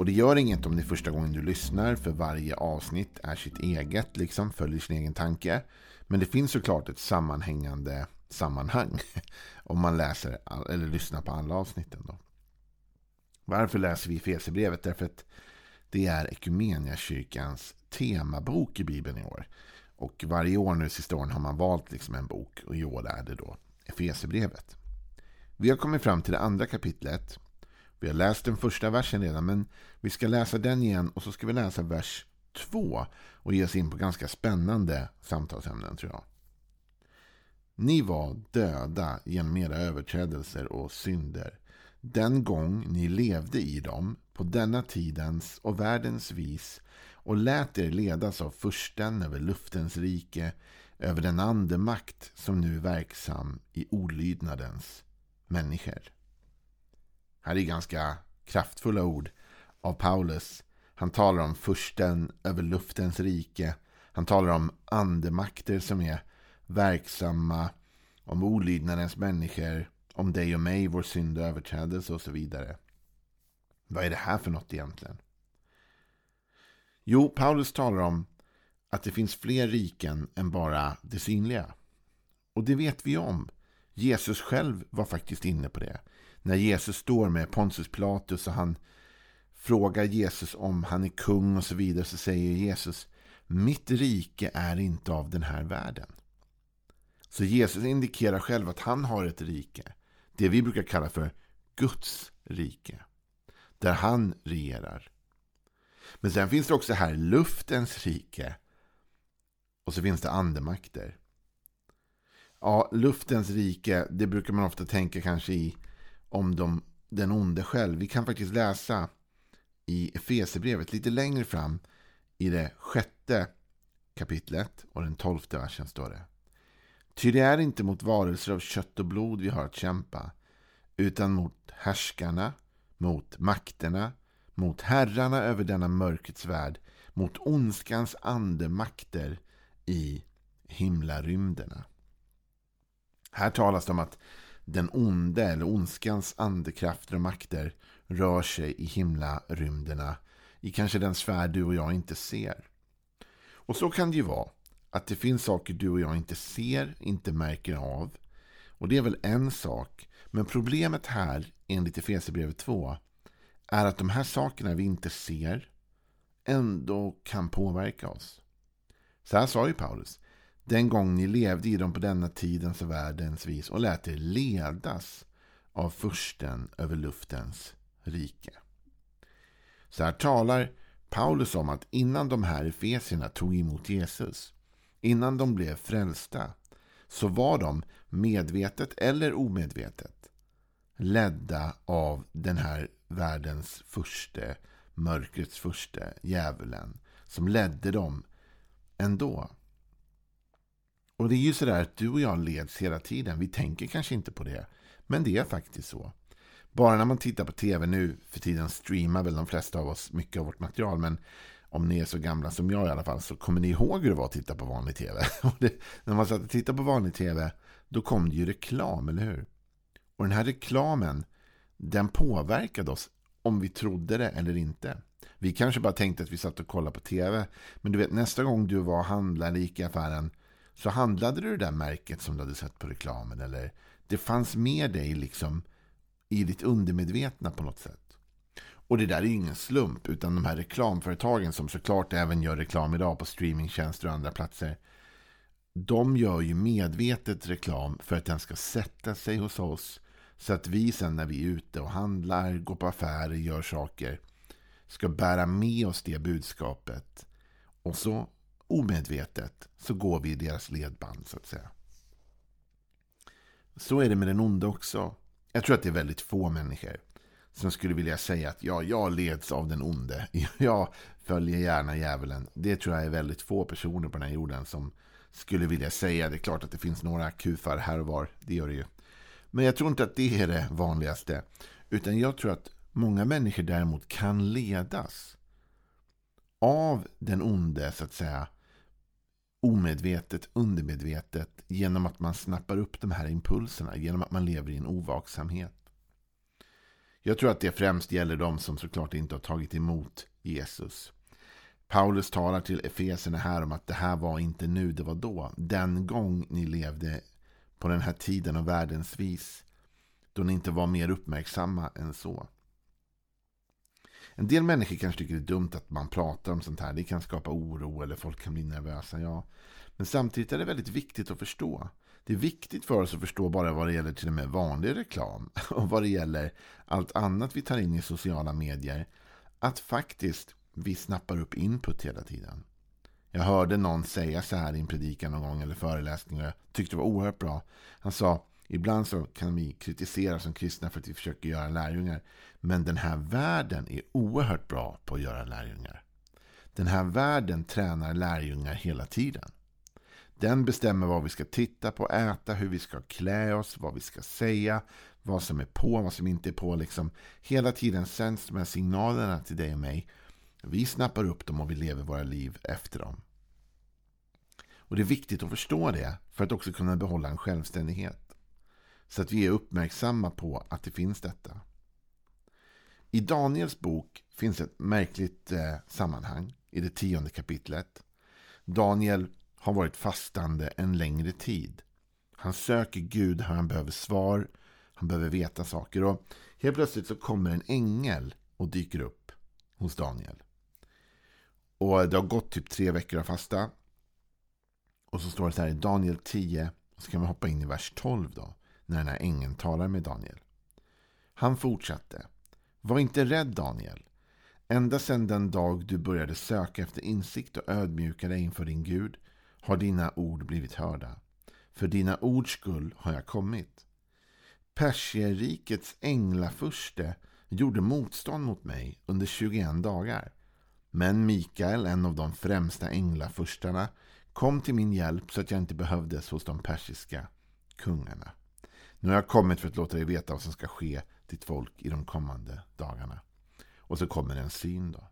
Och det gör inget om det är första gången du lyssnar, för varje avsnitt är sitt eget, liksom följer sin egen tanke. Men det finns såklart ett sammanhängande sammanhang om man läser eller lyssnar på alla avsnitten. Då. Varför läser vi Efesierbrevet? Därför att det är Ekumeniakyrkans temabok i Bibeln i år. Och varje år nu sista åren har man valt liksom en bok och i år är det då Efesierbrevet. Vi har kommit fram till det andra kapitlet vi har läst den första versen redan, men vi ska läsa den igen och så ska vi läsa vers 2 och ge oss in på ganska spännande samtalsämnen tror jag. Ni var döda genom era överträdelser och synder. Den gång ni levde i dem på denna tidens och världens vis och lät er ledas av fursten över luftens rike, över den andemakt som nu är verksam i olydnadens människor. Här är ganska kraftfulla ord av Paulus. Han talar om försten över luftens rike. Han talar om andemakter som är verksamma. Om olydnadens människor. Om dig och mig, vår synd och överträdelse och så vidare. Vad är det här för något egentligen? Jo, Paulus talar om att det finns fler riken än bara det synliga. Och det vet vi om. Jesus själv var faktiskt inne på det när Jesus står med Pontius Pilatus och han frågar Jesus om han är kung och så vidare så säger Jesus mitt rike är inte av den här världen. Så Jesus indikerar själv att han har ett rike. Det vi brukar kalla för Guds rike. Där han regerar. Men sen finns det också här luftens rike. Och så finns det andemakter. Ja, luftens rike, det brukar man ofta tänka kanske i om de, den onde själv. Vi kan faktiskt läsa i Efesierbrevet lite längre fram i det sjätte kapitlet och den tolfte versen står det. Ty det är inte mot varelser av kött och blod vi har att kämpa, utan mot härskarna, mot makterna, mot herrarna över denna mörkrets värld, mot ondskans andemakter i himlarymderna. Här talas det om att den onde eller ondskans andekrafter och makter rör sig i himlarymderna i kanske den sfär du och jag inte ser. Och så kan det ju vara. Att det finns saker du och jag inte ser, inte märker av. Och det är väl en sak. Men problemet här, enligt Efesierbrevet 2, är att de här sakerna vi inte ser ändå kan påverka oss. Så här sa ju Paulus. Den gång ni levde i dem på denna tidens och världens vis och lät er ledas av försten över luftens rike. Så här talar Paulus om att innan de här efesierna tog emot Jesus, innan de blev frälsta, så var de medvetet eller omedvetet ledda av den här världens första, mörkrets första, djävulen, som ledde dem ändå. Och det är ju sådär att du och jag leds hela tiden. Vi tänker kanske inte på det. Men det är faktiskt så. Bara när man tittar på tv nu för tiden streamar väl de flesta av oss mycket av vårt material. Men om ni är så gamla som jag i alla fall så kommer ni ihåg hur det var att titta på vanlig tv. Och det, när man satt och tittade på vanlig tv då kom det ju reklam, eller hur? Och den här reklamen den påverkade oss om vi trodde det eller inte. Vi kanske bara tänkte att vi satt och kollade på tv. Men du vet nästa gång du var och handlade gick i affären så handlade du det där märket som du hade sett på reklamen. Eller det fanns med dig liksom i ditt undermedvetna på något sätt. Och det där är ju ingen slump. Utan de här reklamföretagen som såklart även gör reklam idag på streamingtjänster och andra platser. De gör ju medvetet reklam för att den ska sätta sig hos oss. Så att vi sen när vi är ute och handlar, går på affärer, gör saker. Ska bära med oss det budskapet. Och så omedvetet så går vi i deras ledband så att säga. Så är det med den onde också. Jag tror att det är väldigt få människor som skulle vilja säga att ja, jag leds av den onde. Jag följer gärna djävulen. Det tror jag är väldigt få personer på den här jorden som skulle vilja säga. Det är klart att det finns några kufar här och var. Det gör det ju. Men jag tror inte att det är det vanligaste. Utan jag tror att många människor däremot kan ledas av den onde, så att säga, omedvetet, undermedvetet, genom att man snappar upp de här impulserna, genom att man lever i en ovaksamhet. Jag tror att det främst gäller de som såklart inte har tagit emot Jesus. Paulus talar till Efeserna här om att det här var inte nu, det var då. Den gång ni levde på den här tiden och världens vis. Då ni inte var mer uppmärksamma än så. En del människor kanske tycker det är dumt att man pratar om sånt här. Det kan skapa oro eller folk kan bli nervösa. Ja. Men samtidigt är det väldigt viktigt att förstå. Det är viktigt för oss att förstå bara vad det gäller till och med vanlig reklam och vad det gäller allt annat vi tar in i sociala medier. Att faktiskt vi snappar upp input hela tiden. Jag hörde någon säga så här i en predikan någon gång eller föreläsning och jag tyckte det var oerhört bra. Han sa Ibland så kan vi kritisera som kristna för att vi försöker göra lärjungar. Men den här världen är oerhört bra på att göra lärjungar. Den här världen tränar lärjungar hela tiden. Den bestämmer vad vi ska titta på, äta, hur vi ska klä oss, vad vi ska säga, vad som är på, vad som inte är på. Liksom. Hela tiden sänds de här signalerna till dig och mig. Vi snappar upp dem och vi lever våra liv efter dem. Och Det är viktigt att förstå det för att också kunna behålla en självständighet. Så att vi är uppmärksamma på att det finns detta. I Daniels bok finns ett märkligt eh, sammanhang i det tionde kapitlet. Daniel har varit fastande en längre tid. Han söker Gud, han behöver svar, han behöver veta saker. Och helt plötsligt så kommer en ängel och dyker upp hos Daniel. Och det har gått typ tre veckor av fasta. Och så står det så här i Daniel 10. Och så kan vi hoppa in i vers 12 då. När den här ängeln talar med Daniel. Han fortsatte. Var inte rädd Daniel. Ända sedan den dag du började söka efter insikt och ödmjuka dig inför din Gud har dina ord blivit hörda. För dina ords skull har jag kommit. Persierrikets änglafurste gjorde motstånd mot mig under 21 dagar. Men Mikael, en av de främsta änglafurstarna, kom till min hjälp så att jag inte behövdes hos de persiska kungarna. Nu har jag kommit för att låta dig veta vad som ska ske ditt folk i de kommande dagarna. Och så kommer en syn då.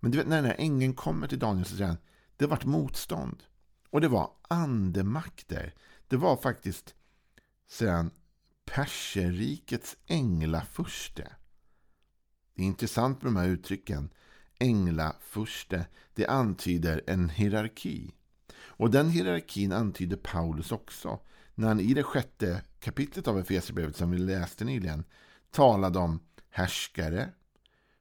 Men du vet, när den här ängeln kommer till Daniel så säger han det vart motstånd. Och det var andemakter. Det var faktiskt, säger han, perserrikets änglafurste. Det är intressant med de här uttrycken. Änglafurste, det antyder en hierarki. Och den hierarkin antyder Paulus också. När han i det sjätte kapitlet av Efesierbrevet som vi läste nyligen talade om härskare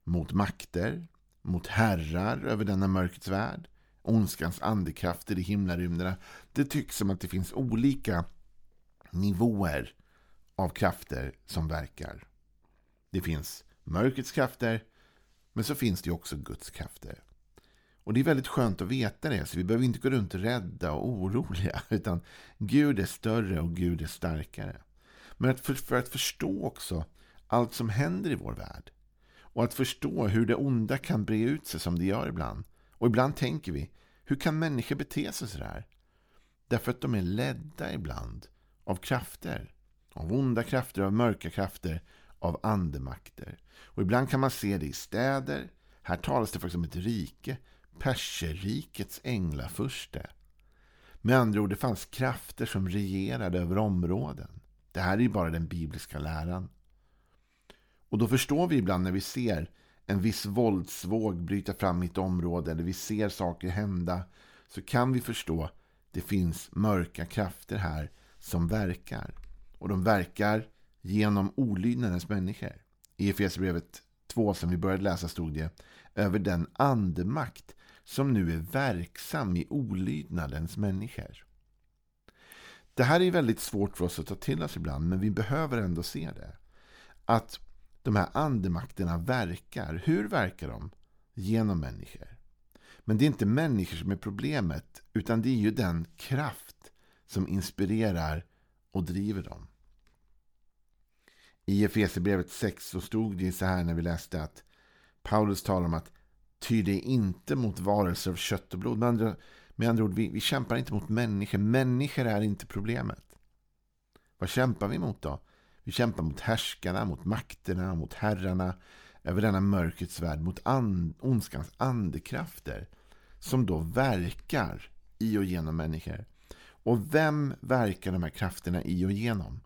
mot makter, mot herrar över denna mörkrets värld, ondskans andekrafter i himlarymderna. Det tycks som att det finns olika nivåer av krafter som verkar. Det finns mörkrets krafter, men så finns det också Guds krafter. Och det är väldigt skönt att veta det, så vi behöver inte gå runt rädda och oroliga, utan Gud är större och Gud är starkare. Men att för, för att förstå också allt som händer i vår värld och att förstå hur det onda kan bre ut sig som det gör ibland. Och ibland tänker vi, hur kan människor bete sig så här? Därför att de är ledda ibland av krafter. Av onda krafter, av mörka krafter, av andemakter. Och ibland kan man se det i städer. Här talas det faktiskt om ett rike. Perserrikets änglafurste. Med andra ord, det fanns krafter som regerade över områden. Det här är ju bara den bibliska läran. Och då förstår vi ibland när vi ser en viss våldsvåg bryta fram i ett område eller vi ser saker hända så kan vi förstå att det finns mörka krafter här som verkar. Och de verkar genom olydnadens människor. I Efesierbrevet 2 som vi började läsa stod det över den andemakt som nu är verksam i olydnadens människor. Det här är väldigt svårt för oss att ta till oss ibland men vi behöver ändå se det. Att de här andemakterna verkar. Hur verkar de? Genom människor. Men det är inte människor som är problemet, utan det är ju den kraft som inspirerar och driver dem. I Efesierbrevet 6 så stod det så här när vi läste att Paulus talar om att ty det inte mot varelser av kött och blod. Med andra, med andra ord, vi, vi kämpar inte mot människor. Människor är inte problemet. Vad kämpar vi mot då? Vi kämpar mot härskarna, mot makterna, mot herrarna över denna mörkrets värld, mot and, ondskans andekrafter som då verkar i och genom människor. Och vem verkar de här krafterna i och genom?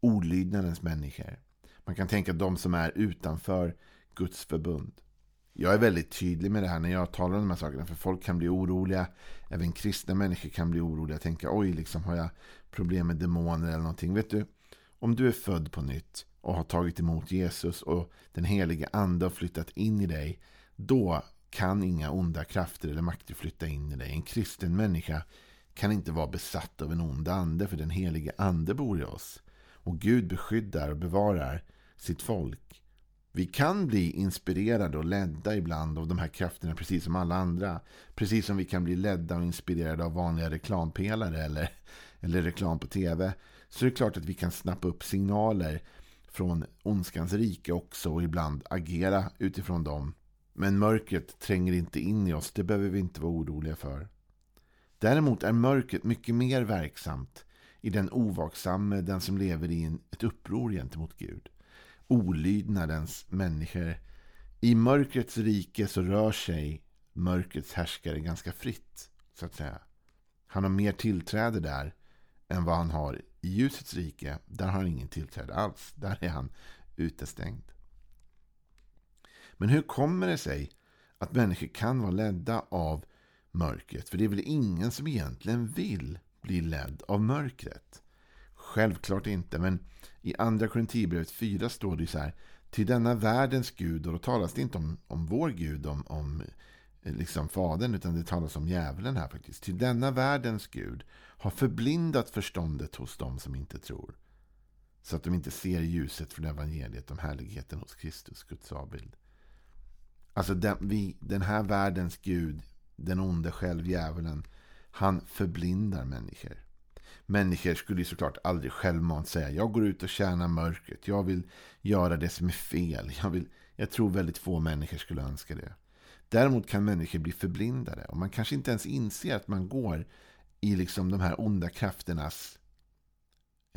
Olydnadens människor. Man kan tänka de som är utanför Guds förbund. Jag är väldigt tydlig med det här när jag talar om de här sakerna. För folk kan bli oroliga. Även kristna människor kan bli oroliga. Tänka, oj, liksom har jag problem med demoner eller någonting. Vet du, om du är född på nytt och har tagit emot Jesus och den helige ande har flyttat in i dig. Då kan inga onda krafter eller makter flytta in i dig. En kristen människa kan inte vara besatt av en ond ande för den helige ande bor i oss. Och Gud beskyddar och bevarar sitt folk. Vi kan bli inspirerade och ledda ibland av de här krafterna precis som alla andra. Precis som vi kan bli ledda och inspirerade av vanliga reklampelare eller, eller reklam på tv. Så det är klart att vi kan snappa upp signaler från ondskans rike också och ibland agera utifrån dem. Men mörkret tränger inte in i oss, det behöver vi inte vara oroliga för. Däremot är mörkret mycket mer verksamt i den ovaksamme, den som lever i ett uppror gentemot Gud. Olydnadens människor. I mörkrets rike så rör sig mörkrets härskare ganska fritt, så att säga. Han har mer tillträde där än vad han har i ljusets rike. Där har han ingen tillträde alls. Där är han utestängd. Men hur kommer det sig att människor kan vara ledda av mörkret? För det är väl ingen som egentligen vill bli ledd av mörkret? Självklart inte, men i andra Korinthierbrevet 4 står det så här. Till denna världens Gud, och då talas det inte om, om vår Gud, om, om eh, liksom fadern, utan det talas om djävulen här faktiskt. Till denna världens Gud har förblindat förståndet hos dem som inte tror. Så att de inte ser ljuset från evangeliet om härligheten hos Kristus, Guds avbild. Alltså den, vi, den här världens Gud, den onde själv, djävulen, han förblindar människor. Människor skulle ju såklart aldrig självmant säga jag går ut och tjänar mörkret. Jag vill göra det som är fel. Jag, vill, jag tror väldigt få människor skulle önska det. Däremot kan människor bli förblindade. Och man kanske inte ens inser att man går i liksom de här onda krafternas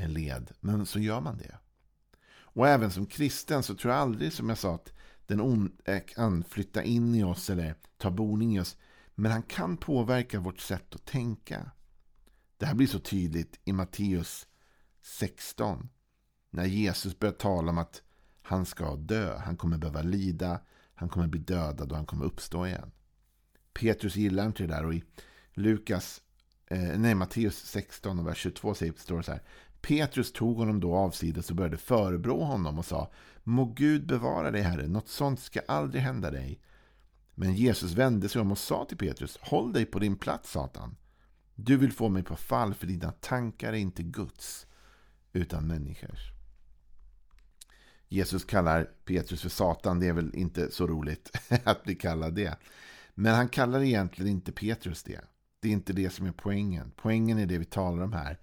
led. Men så gör man det. Och även som kristen så tror jag aldrig, som jag sa, att den onde kan flytta in i oss eller ta boning i oss. Men han kan påverka vårt sätt att tänka. Det här blir så tydligt i Matteus 16. När Jesus börjar tala om att han ska dö. Han kommer behöva lida. Han kommer bli dödad och han kommer uppstå igen. Petrus gillar inte det där. Och i Lukas, eh, nej, Matteus 16 och vers 22 står det så här. Petrus tog honom då avsides och började förebrå honom och sa Må Gud bevara dig, Herre, något sånt ska aldrig hända dig. Men Jesus vände sig om och sa till Petrus Håll dig på din plats, Satan. Du vill få mig på fall för dina tankar är inte Guds utan människors. Jesus kallar Petrus för Satan. Det är väl inte så roligt att bli kallad det. Men han kallar egentligen inte Petrus det. Det är inte det som är poängen. Poängen är det vi talar om här.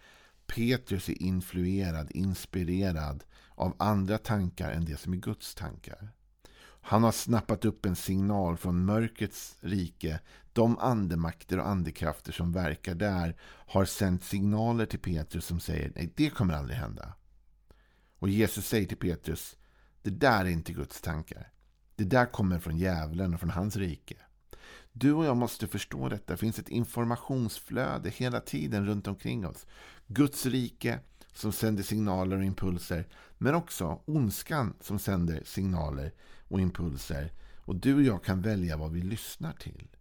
Petrus är influerad, inspirerad av andra tankar än det som är Guds tankar. Han har snappat upp en signal från mörkrets rike. De andemakter och andekrafter som verkar där har sänt signaler till Petrus som säger nej, det kommer aldrig hända. Och Jesus säger till Petrus, det där är inte Guds tankar. Det där kommer från djävulen och från hans rike. Du och jag måste förstå detta. Det finns ett informationsflöde hela tiden runt omkring oss. Guds rike som sänder signaler och impulser. Men också ondskan som sänder signaler och impulser. Och du och jag kan välja vad vi lyssnar till.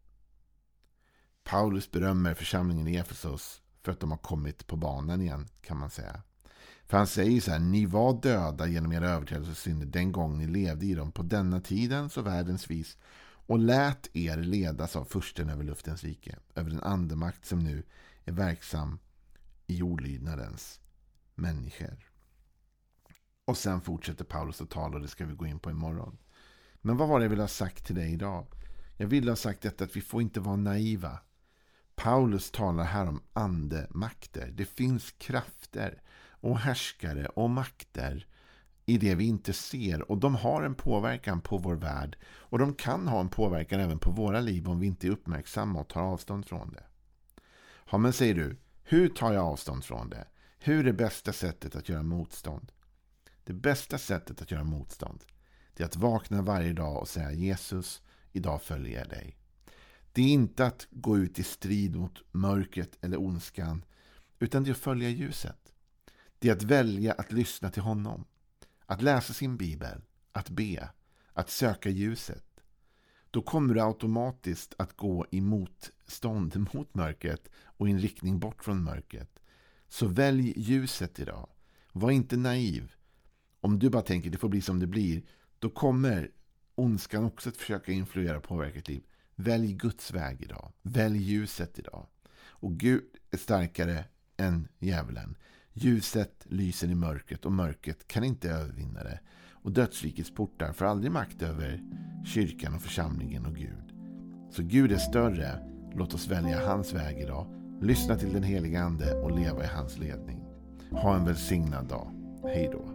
Paulus berömmer församlingen i Efesos för att de har kommit på banan igen kan man säga. För han säger så här, ni var döda genom era överträdelser och synder den gång ni levde i dem på denna tidens och världens vis och lät er ledas av försten över luftens rike, över den andemakt som nu är verksam i olydnadens människor. Och sen fortsätter Paulus att tala och det ska vi gå in på imorgon. Men vad var det jag ville ha sagt till dig idag? Jag ville ha sagt detta att vi får inte vara naiva. Paulus talar här om andemakter. Det finns krafter och härskare och makter i det vi inte ser och de har en påverkan på vår värld och de kan ha en påverkan även på våra liv om vi inte är uppmärksamma och tar avstånd från det. Ja, men säger du, hur tar jag avstånd från det? Hur är bästa sättet att göra motstånd? Det bästa sättet att göra motstånd det är att vakna varje dag och säga Jesus, idag följer jag dig. Det är inte att gå ut i strid mot mörkret eller ondskan utan det är att följa ljuset. Det är att välja att lyssna till honom. Att läsa sin bibel, att be, att söka ljuset. Då kommer du automatiskt att gå i motstånd mot mörkret och i en riktning bort från mörkret. Så välj ljuset idag. Var inte naiv. Om du bara tänker det får bli som det blir, då kommer ondskan också att försöka influera och påverka ditt liv. Välj Guds väg idag. Välj ljuset idag. Och Gud är starkare än djävulen. Ljuset lyser i mörkret och mörkret kan inte övervinna det. Och dödsrikets portar får aldrig makt över kyrkan och församlingen och Gud. Så Gud är större. Låt oss välja hans väg idag. Lyssna till den heliga Ande och leva i hans ledning. Ha en välsignad dag. Hej då.